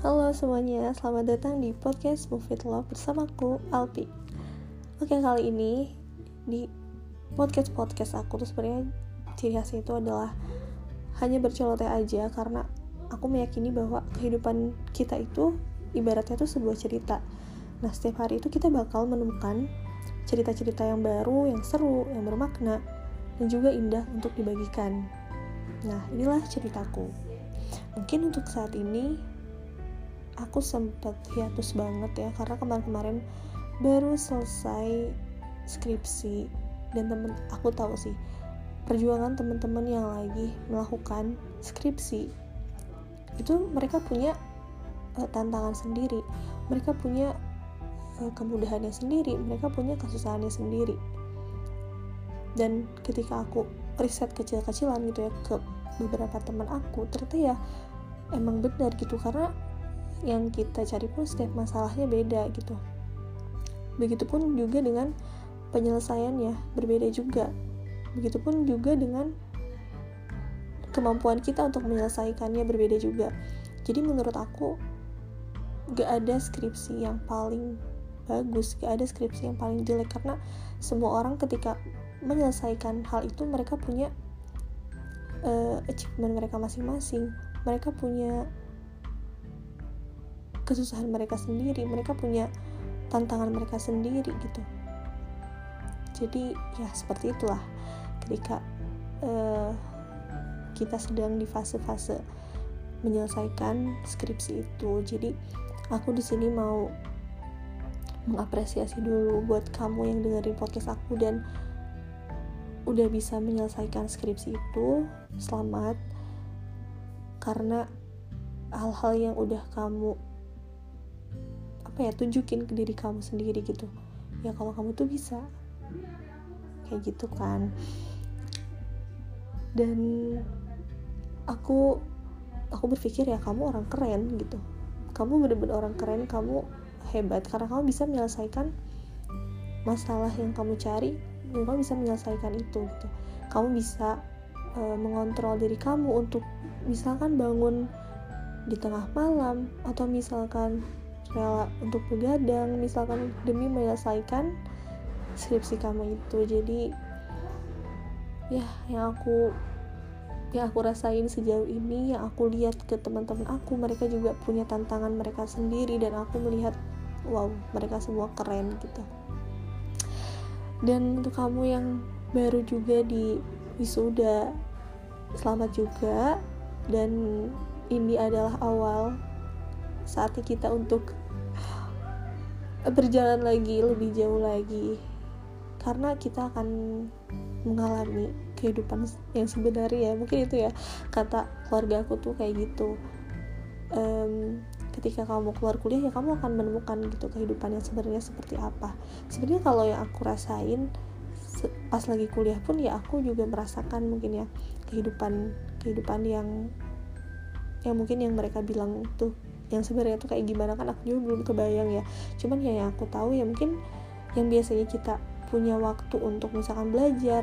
Halo semuanya, selamat datang di podcast Move It Love bersamaku, Alpi. Oke, kali ini di podcast-podcast aku tuh sebenarnya ciri khasnya itu adalah hanya berceloteh aja karena aku meyakini bahwa kehidupan kita itu ibaratnya tuh sebuah cerita. Nah, setiap hari itu kita bakal menemukan cerita-cerita yang baru, yang seru, yang bermakna, dan juga indah untuk dibagikan. Nah, inilah ceritaku Mungkin untuk saat ini aku sempat hiatus banget ya karena kemarin-kemarin baru selesai skripsi. Dan temen aku tahu sih perjuangan teman-teman yang lagi melakukan skripsi itu mereka punya uh, tantangan sendiri. Mereka punya uh, kemudahannya sendiri mereka punya kesusahannya sendiri. Dan ketika aku riset kecil-kecilan gitu ya ke beberapa teman aku ternyata ya emang benar gitu. Karena yang kita cari pun setiap masalahnya beda gitu. Begitupun juga dengan penyelesaiannya berbeda juga. Begitupun juga dengan kemampuan kita untuk menyelesaikannya berbeda juga. Jadi menurut aku gak ada skripsi yang paling bagus gak ada skripsi yang paling jelek. Karena semua orang ketika menyelesaikan hal itu mereka punya uh, achievement mereka masing-masing. Mereka punya kesusahan mereka sendiri mereka punya tantangan mereka sendiri gitu. Jadi ya seperti itulah ketika uh, kita sedang di fase-fase menyelesaikan skripsi itu. Jadi aku di sini mau mengapresiasi dulu buat kamu yang dengerin podcast aku dan udah bisa menyelesaikan skripsi itu selamat. Karena hal-hal yang udah kamu apa ya tunjukin ke diri kamu sendiri gitu. Ya kalau kamu tuh bisa. Kayak gitu kan. Dan aku aku berpikir ya kamu orang keren gitu. Kamu bener-bener orang keren kamu hebat. Karena kamu bisa menyelesaikan masalah yang kamu cari dan kamu bisa menyelesaikan itu gitu. Kamu bisa uh, mengontrol diri kamu untuk misalkan bangun di tengah malam atau misalkan rela untuk begadang misalkan demi menyelesaikan skripsi kamu itu. Jadi ya yang aku yang aku rasain sejauh ini yang aku lihat ke teman-teman aku mereka juga punya tantangan mereka sendiri dan aku melihat wow mereka semua keren gitu dan untuk kamu yang baru juga di wisuda selamat juga. Dan ini adalah awal saatnya kita untuk berjalan lagi lebih jauh lagi. Karena kita akan mengalami kehidupan yang sebenarnya. Ya mungkin itu ya kata keluarga aku tuh kayak gitu. Um, ketika kamu keluar kuliah ya kamu akan menemukan gitu kehidupan yang sebenarnya seperti apa. Sebenarnya kalau yang aku rasain pas lagi kuliah pun ya aku juga merasakan mungkin ya kehidupan kehidupan yang yang mungkin yang mereka bilang tuh yang sebenarnya tuh kayak gimana kan aku juga belum kebayang ya. Cuman ya yang aku tahu ya mungkin yang biasanya kita punya waktu untuk misalkan belajar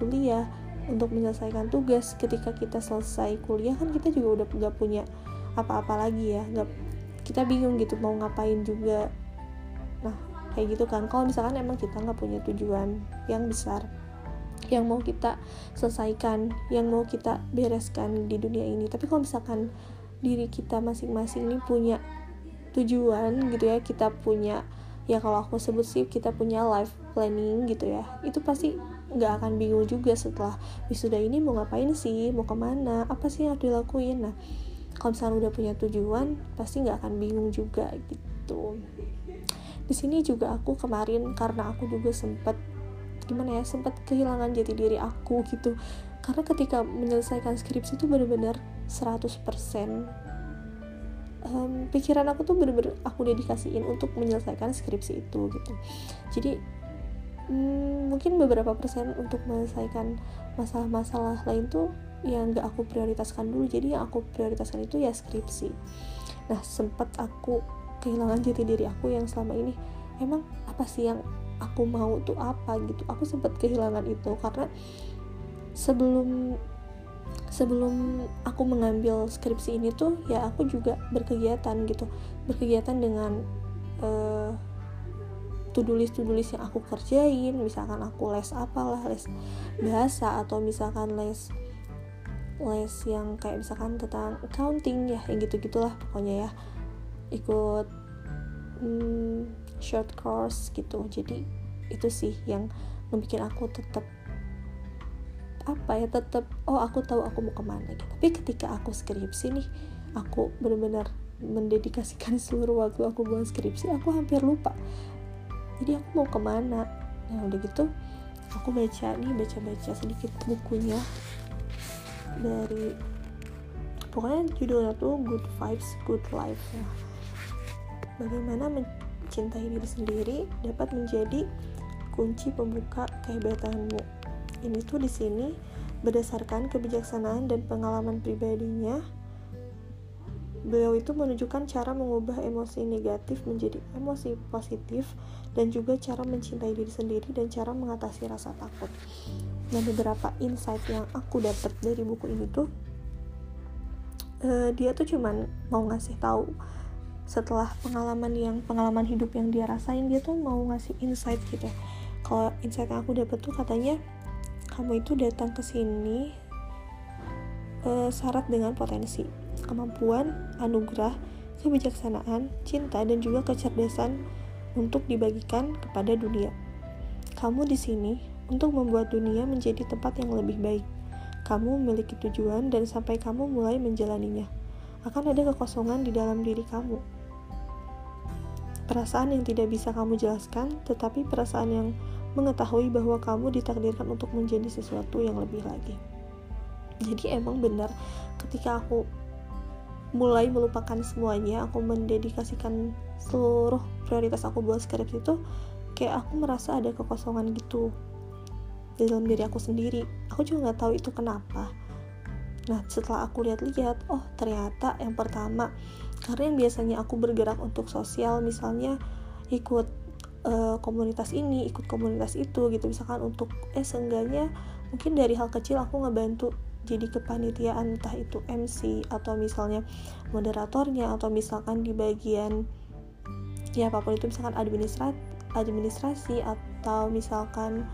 kuliah untuk menyelesaikan tugas ketika kita selesai kuliah kan kita juga udah gak punya apa-apa lagi ya gak, kita bingung gitu mau ngapain juga. Nah kayak gitu kan. Kalau misalkan emang kita nggak punya tujuan yang besar yang mau kita selesaikan yang mau kita bereskan di dunia ini. Tapi kalau misalkan diri kita masing-masing ini punya tujuan gitu ya kita punya ya kalau aku sebut sih kita punya life planning gitu ya itu pasti nggak akan bingung juga setelah wisuda ini mau ngapain sih mau ke mana apa sih yang harus dilakuin. Nah kalau misalnya udah punya tujuan pasti nggak akan bingung juga gitu. Di sini juga aku kemarin karena aku juga sempat gimana ya sempat kehilangan jati diri aku gitu. Karena ketika menyelesaikan skripsi itu benar-benar 100% um, pikiran aku tuh bener-bener aku dedikasiin untuk menyelesaikan skripsi itu gitu. Jadi um, mungkin beberapa persen untuk menyelesaikan masalah-masalah lain tuh yang gak aku prioritaskan dulu. Jadi yang aku prioritaskan itu ya skripsi. Nah sempat aku kehilangan jati diri aku yang selama ini emang apa sih yang aku mau tuh apa? gitu. Aku sempat kehilangan itu karena sebelum sebelum aku mengambil skripsi ini tuh ya aku juga berkegiatan gitu. Berkegiatan dengan uh, to-do list to list yang aku kerjain. Misalkan aku les apalah les bahasa atau misalkan les les yang kayak misalkan tentang accounting ya yang gitu gitulah pokoknya ya. Ikut hmm, short course gitu. Jadi itu sih yang membuat aku tetap apa ya tetap oh aku tahu aku mau ke mana gitu. Tapi ketika aku skripsi nih aku benar-benar mendedikasikan seluruh waktu aku buat skripsi aku hampir lupa. Jadi aku mau ke mana? Nah udah gitu aku baca nih baca-baca sedikit bukunya dari pokoknya judulnya tuh Good Vibes Good Life nah, bagaimana mencintai diri sendiri dapat menjadi kunci pembuka kehebatanmu ini tuh di sini berdasarkan kebijaksanaan dan pengalaman pribadinya Beliau itu menunjukkan cara mengubah emosi negatif menjadi emosi positif dan juga cara mencintai diri sendiri dan cara mengatasi rasa takut. Nah, beberapa insight yang aku dapat dari buku ini tuh uh, dia tuh cuman mau ngasih tahu setelah pengalaman yang pengalaman hidup yang dia rasain dia tuh mau ngasih insight gitu. Kalau insight yang aku dapat tuh katanya kamu itu datang ke sini uh, syarat dengan potensi kemampuan, anugerah, kebijaksanaan, cinta, dan juga kecerdasan untuk dibagikan kepada dunia. Kamu di sini untuk membuat dunia menjadi tempat yang lebih baik. Kamu memiliki tujuan dan sampai kamu mulai menjalaninya. Akan ada kekosongan di dalam diri kamu. Perasaan yang tidak bisa kamu jelaskan, tetapi perasaan yang mengetahui bahwa kamu ditakdirkan untuk menjadi sesuatu yang lebih lagi. Jadi emang benar ketika aku mulai melupakan semuanya aku mendedikasikan seluruh prioritas aku buat skripsi itu kayak aku merasa ada kekosongan gitu di dalam diri aku sendiri. Aku juga nggak tahu itu kenapa. Nah setelah aku lihat-lihat oh ternyata yang pertama karena yang biasanya aku bergerak untuk sosial misalnya ikut uh, komunitas ini ikut komunitas itu gitu. Misalkan untuk eh seenggaknya mungkin dari hal kecil aku ngebantu jadi kepanitiaan entah itu MC atau misalnya moderatornya atau misalkan di bagian ya apa pun itu misalkan administrasi administrasi atau misalkan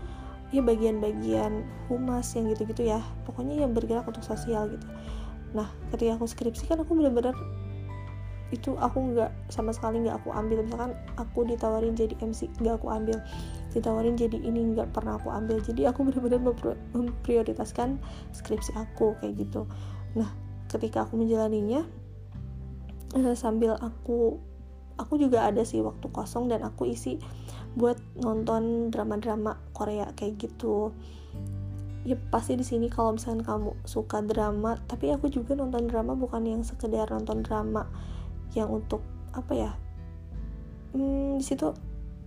ya bagian-bagian humas yang gitu-gitu ya. Pokoknya yang bergerak untuk sosial gitu. Nah ketika aku skripsi kan aku bener-bener itu aku nggak sama sekali nggak aku ambil. Misalkan aku ditawarin jadi MC nggak aku ambil. Ditawarin jadi ini nggak pernah aku ambil. Jadi aku benar-benar memprioritaskan skripsi aku kayak gitu. Nah ketika aku menjalaninya eh, sambil aku aku juga ada sih waktu kosong dan aku isi buat nonton drama-drama Korea kayak gitu. Ya pasti di sini kalau misalnya kamu suka drama tapi aku juga nonton drama bukan yang sekedar nonton drama yang untuk apa ya hmm, di situ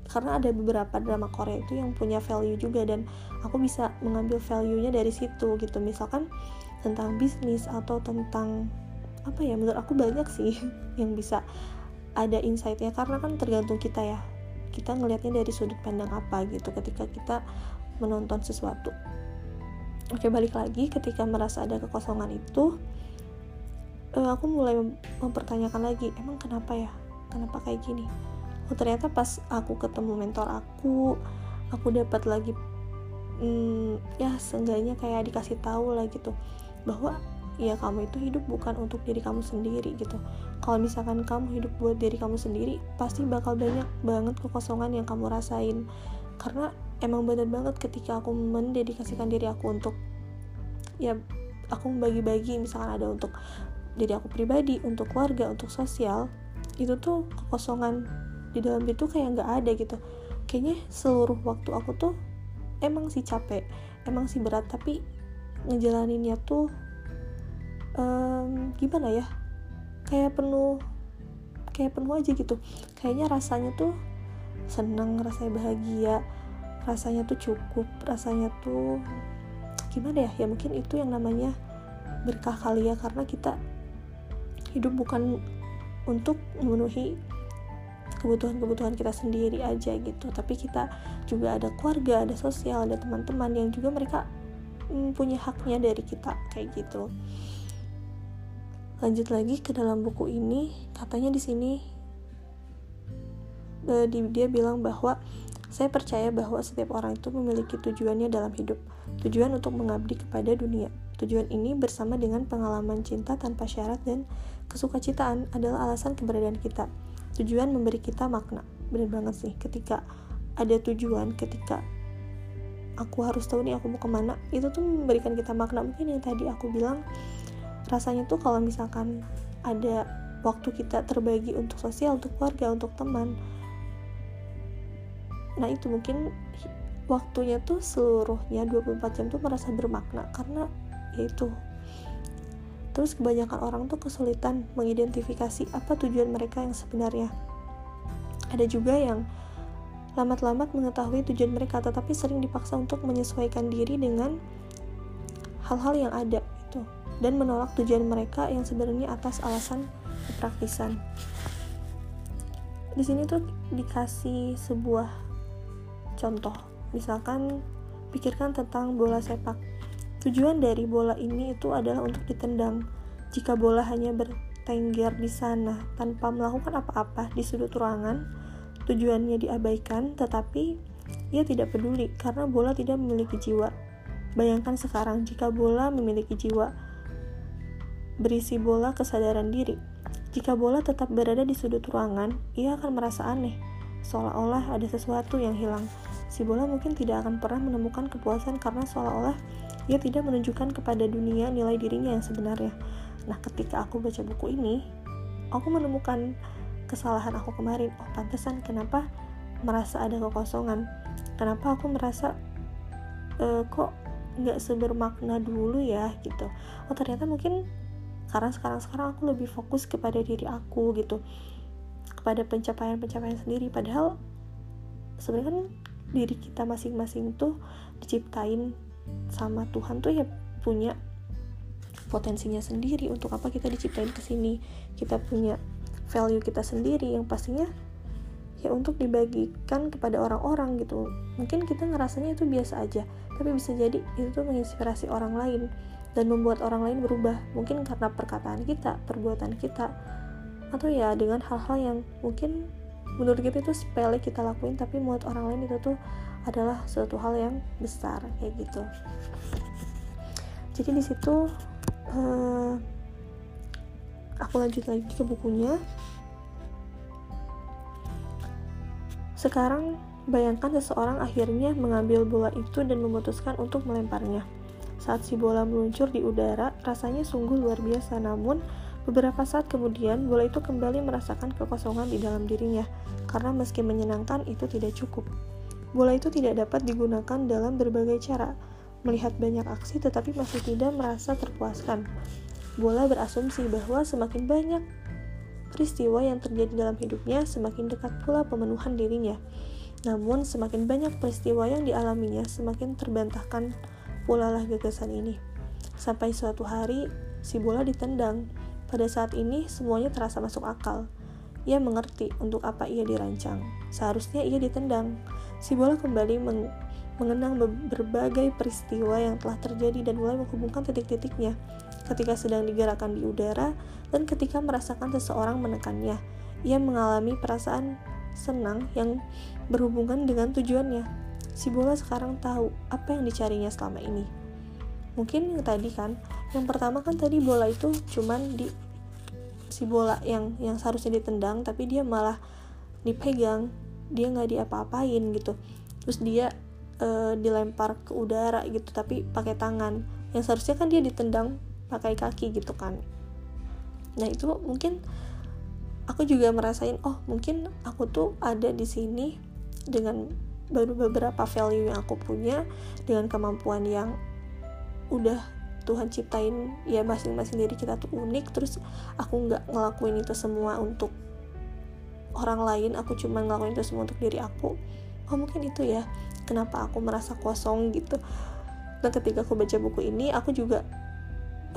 karena ada beberapa drama Korea itu yang punya value juga dan aku bisa mengambil value-nya dari situ gitu. Misalkan tentang bisnis atau tentang apa ya menurut aku banyak sih yang bisa ada insight-nya karena kan tergantung kita ya kita ngelihatnya dari sudut pandang apa gitu ketika kita menonton sesuatu. Oke balik lagi ketika merasa ada kekosongan itu uh, aku mulai mempertanyakan lagi emang kenapa ya? Kenapa kayak gini? Oh ternyata pas aku ketemu mentor aku aku dapat lagi hmm, ya seenggaknya kayak dikasih tahu lah gitu bahwa ya kamu itu hidup bukan untuk diri kamu sendiri gitu. Kalau misalkan kamu hidup buat diri kamu sendiri pasti bakal banyak banget kekosongan yang kamu rasain. Karena emang bener banget ketika aku mendedikasikan diri aku untuk ya aku membagi-bagi misalkan ada untuk diri aku pribadi untuk keluarga untuk sosial itu tuh kekosongan di dalam itu kayak nggak ada gitu. Kayaknya seluruh waktu aku tuh emang sih capek emang sih berat tapi ngejalaninnya tuh um, gimana ya? Kayak penuh kayak penuh aja gitu. Kayaknya rasanya tuh seneng rasanya bahagia rasanya tuh cukup rasanya tuh gimana ya? Ya mungkin itu yang namanya berkah kali ya karena kita hidup bukan untuk memenuhi kebutuhan-kebutuhan kita sendiri aja gitu. Tapi kita juga ada keluarga ada sosial ada teman-teman yang juga mereka mm, punya haknya dari kita kayak gitu lanjut lagi ke dalam buku ini katanya di sini uh, dia bilang bahwa saya percaya bahwa setiap orang itu memiliki tujuannya dalam hidup. Tujuan untuk mengabdi kepada dunia. Tujuan ini bersama dengan pengalaman cinta tanpa syarat dan kesukacitaan adalah alasan keberadaan kita. Tujuan memberi kita makna. Bener banget sih ketika ada tujuan ketika aku harus tahu nih aku mau ke mana itu tuh memberikan kita makna. Mungkin yang tadi aku bilang rasanya tuh kalau misalkan ada waktu kita terbagi untuk sosial, untuk keluarga, untuk teman nah itu mungkin waktunya tuh seluruhnya 24 jam tuh merasa bermakna karena ya itu. Terus kebanyakan orang tuh kesulitan mengidentifikasi apa tujuan mereka yang sebenarnya. Ada juga yang lambat-lambat mengetahui tujuan mereka tetapi sering dipaksa untuk menyesuaikan diri dengan hal-hal yang ada dan menolak tujuan mereka yang sebenarnya atas alasan kepraktisan. Di sini tuh dikasih sebuah contoh. Misalkan pikirkan tentang bola sepak. Tujuan dari bola ini itu adalah untuk ditendang. Jika bola hanya bertengger di sana tanpa melakukan apa-apa di sudut ruangan, tujuannya diabaikan, tetapi ia tidak peduli karena bola tidak memiliki jiwa. Bayangkan sekarang jika bola memiliki jiwa, berisi bola kesadaran diri. Jika bola tetap berada di sudut ruangan, ia akan merasa aneh, seolah-olah ada sesuatu yang hilang. Si bola mungkin tidak akan pernah menemukan kepuasan karena seolah-olah ia tidak menunjukkan kepada dunia nilai dirinya yang sebenarnya. Nah, ketika aku baca buku ini, aku menemukan kesalahan aku kemarin. Oh, pantesan kenapa merasa ada kekosongan? Kenapa aku merasa e, kok nggak sebermakna dulu ya gitu? Oh, ternyata mungkin karena sekarang-sekarang aku lebih fokus kepada diri aku gitu. Kepada pencapaian-pencapaian sendiri. Padahal sebenarnya kan diri kita masing-masing tuh diciptain sama Tuhan tuh ya punya potensinya sendiri. Untuk apa kita diciptain ke sini? Kita punya value kita sendiri yang pastinya ya untuk dibagikan kepada orang-orang gitu. Mungkin kita ngerasanya itu biasa aja. Tapi bisa jadi itu tuh menginspirasi orang lain dan membuat orang lain berubah. Mungkin karena perkataan kita perbuatan kita atau ya dengan hal-hal yang mungkin menurut kita itu sepele kita lakuin tapi buat orang lain itu tuh adalah suatu hal yang besar kayak gitu. Jadi di situ uh, aku lanjut lagi ke bukunya. Sekarang bayangkan seseorang akhirnya mengambil bola itu dan memutuskan untuk melemparnya saat si bola meluncur di udara, rasanya sungguh luar biasa. Namun, beberapa saat kemudian, bola itu kembali merasakan kekosongan di dalam dirinya, karena meski menyenangkan, itu tidak cukup. Bola itu tidak dapat digunakan dalam berbagai cara, melihat banyak aksi tetapi masih tidak merasa terpuaskan. Bola berasumsi bahwa semakin banyak peristiwa yang terjadi dalam hidupnya, semakin dekat pula pemenuhan dirinya. Namun, semakin banyak peristiwa yang dialaminya, semakin terbantahkan pula lah gagasan ini. Sampai suatu hari, si bola ditendang. Pada saat ini, semuanya terasa masuk akal. Ia mengerti untuk apa ia dirancang. Seharusnya ia ditendang. Si bola kembali meng mengenang berbagai peristiwa yang telah terjadi dan mulai menghubungkan titik-titiknya ketika sedang digerakkan di udara dan ketika merasakan seseorang menekannya. Ia mengalami perasaan senang yang berhubungan dengan tujuannya si bola sekarang tahu apa yang dicarinya selama ini. Mungkin yang tadi kan, yang pertama kan tadi bola itu cuman di si bola yang yang seharusnya ditendang tapi dia malah dipegang, dia nggak diapa-apain gitu. Terus dia e, dilempar ke udara gitu tapi pakai tangan. Yang seharusnya kan dia ditendang pakai kaki gitu kan. Nah, itu mungkin aku juga merasain oh, mungkin aku tuh ada di sini dengan baru beberapa value yang aku punya dengan kemampuan yang udah Tuhan ciptain ya masing-masing diri kita tuh unik terus aku nggak ngelakuin itu semua untuk orang lain aku cuma ngelakuin itu semua untuk diri aku. Oh mungkin itu ya kenapa aku merasa kosong gitu. Dan ketika aku baca buku ini aku juga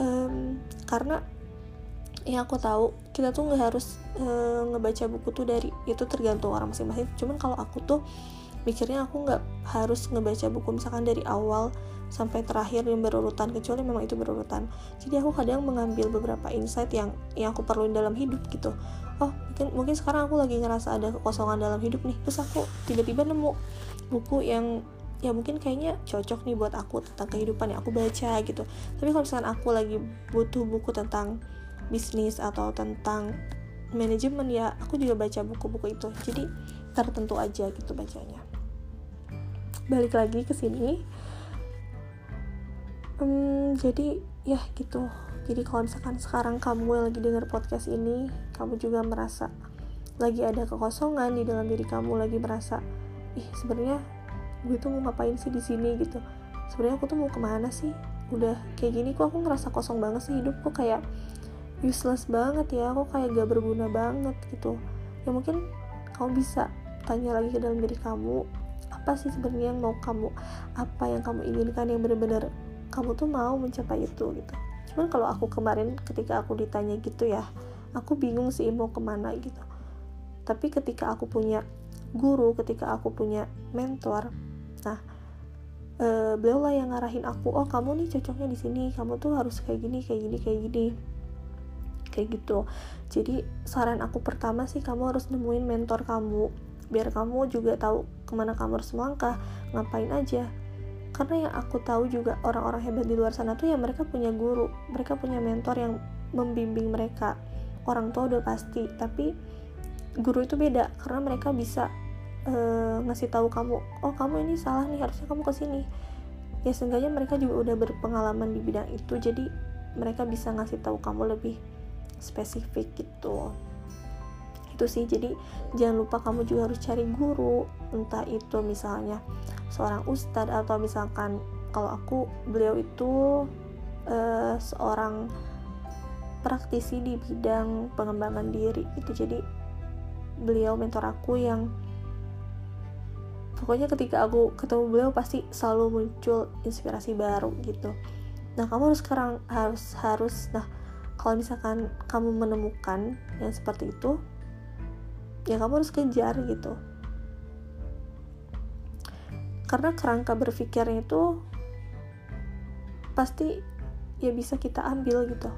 um, karena ya aku tahu kita tuh nggak harus uh, ngebaca buku tuh dari itu tergantung orang masing-masing. Cuman kalau aku tuh mikirnya aku nggak harus ngebaca buku misalkan dari awal sampai terakhir yang berurutan kecuali memang itu berurutan. Jadi aku kadang mengambil beberapa insight yang yang aku perluin dalam hidup gitu. Oh mungkin mungkin sekarang aku lagi ngerasa ada kekosongan dalam hidup nih. Terus aku tiba-tiba nemu buku yang ya mungkin kayaknya cocok nih buat aku tentang kehidupan yang aku baca gitu. Tapi kalau misalkan aku lagi butuh buku tentang bisnis atau tentang manajemen ya aku juga baca buku-buku itu. Jadi tertentu aja gitu bacanya balik lagi ke sini. Hmm, jadi ya gitu. Jadi kalau misalkan sekarang kamu lagi dengar podcast ini kamu juga merasa lagi ada kekosongan di dalam diri kamu lagi merasa ih sebenarnya gue tuh mau ngapain sih di sini? gitu. Sebenarnya aku tuh mau ke mana sih? Udah kayak gini kok aku ngerasa kosong banget sih hidupku kayak useless banget ya aku kayak gak berguna banget gitu. Ya mungkin kamu bisa tanya lagi ke dalam diri kamu apa sih sebenarnya yang mau kamu apa yang kamu inginkan yang benar-benar kamu tuh mau mencapai itu gitu. Cuman kalau aku kemarin ketika aku ditanya gitu ya aku bingung sih mau ke mana gitu. Tapi ketika aku punya guru ketika aku punya mentor nah e, beliau lah yang ngarahin aku oh kamu nih cocoknya di sini kamu tuh harus kayak gini kayak gini kayak gini. Kayak gitu. Jadi saran aku pertama sih kamu harus nemuin mentor kamu biar kamu juga tahu ke mana kamu harus melangkah ngapain aja. Karena yang aku tahu juga orang-orang hebat di luar sana tuh ya mereka punya guru mereka punya mentor yang membimbing mereka. Orang tua udah pasti tapi guru itu beda karena mereka bisa uh, ngasih tahu kamu oh kamu ini salah nih harusnya kamu ke sini ya seenggaknya mereka juga udah berpengalaman di bidang itu jadi mereka bisa ngasih tahu kamu lebih spesifik gitu. Itu sih jadi jangan lupa kamu juga harus cari guru entah itu misalnya seorang ustadz atau misalkan kalau aku beliau itu uh, seorang praktisi di bidang pengembangan diri. Itu jadi beliau mentor aku yang pokoknya ketika aku ketemu beliau pasti selalu muncul inspirasi baru gitu. Nah kamu harus sekarang harus harus nah kalau misalkan kamu menemukan yang seperti itu ya kamu harus kejar gitu karena kerangka berpikirnya itu pasti ya bisa kita ambil gitu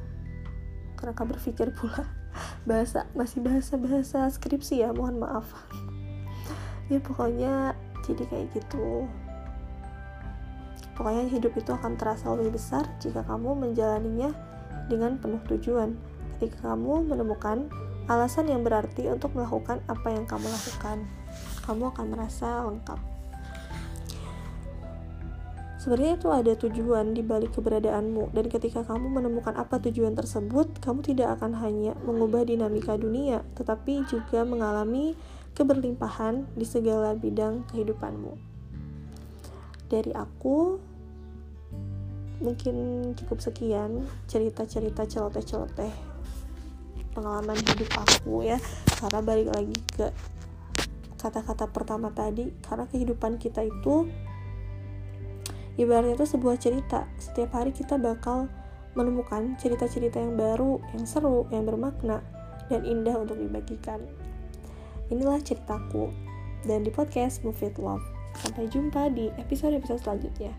kerangka berpikir pula bahasa masih bahasa bahasa skripsi ya mohon maaf ya pokoknya jadi kayak gitu pokoknya hidup itu akan terasa lebih besar jika kamu menjalaninya dengan penuh tujuan ketika kamu menemukan alasan yang berarti untuk melakukan apa yang kamu lakukan. Kamu akan merasa lengkap. Sebenarnya itu ada tujuan di balik keberadaanmu dan ketika kamu menemukan apa tujuan tersebut, kamu tidak akan hanya mengubah dinamika dunia, tetapi juga mengalami keberlimpahan di segala bidang kehidupanmu. Dari aku, mungkin cukup sekian cerita-cerita celoteh-celoteh pengalaman hidup aku ya karena balik lagi ke kata-kata pertama tadi karena kehidupan kita itu ibaratnya itu sebuah cerita. Setiap hari kita bakal menemukan cerita-cerita yang baru yang seru yang bermakna dan indah untuk dibagikan. Inilah ceritaku. Dan di podcast Move It Love. Sampai jumpa di episode-episode selanjutnya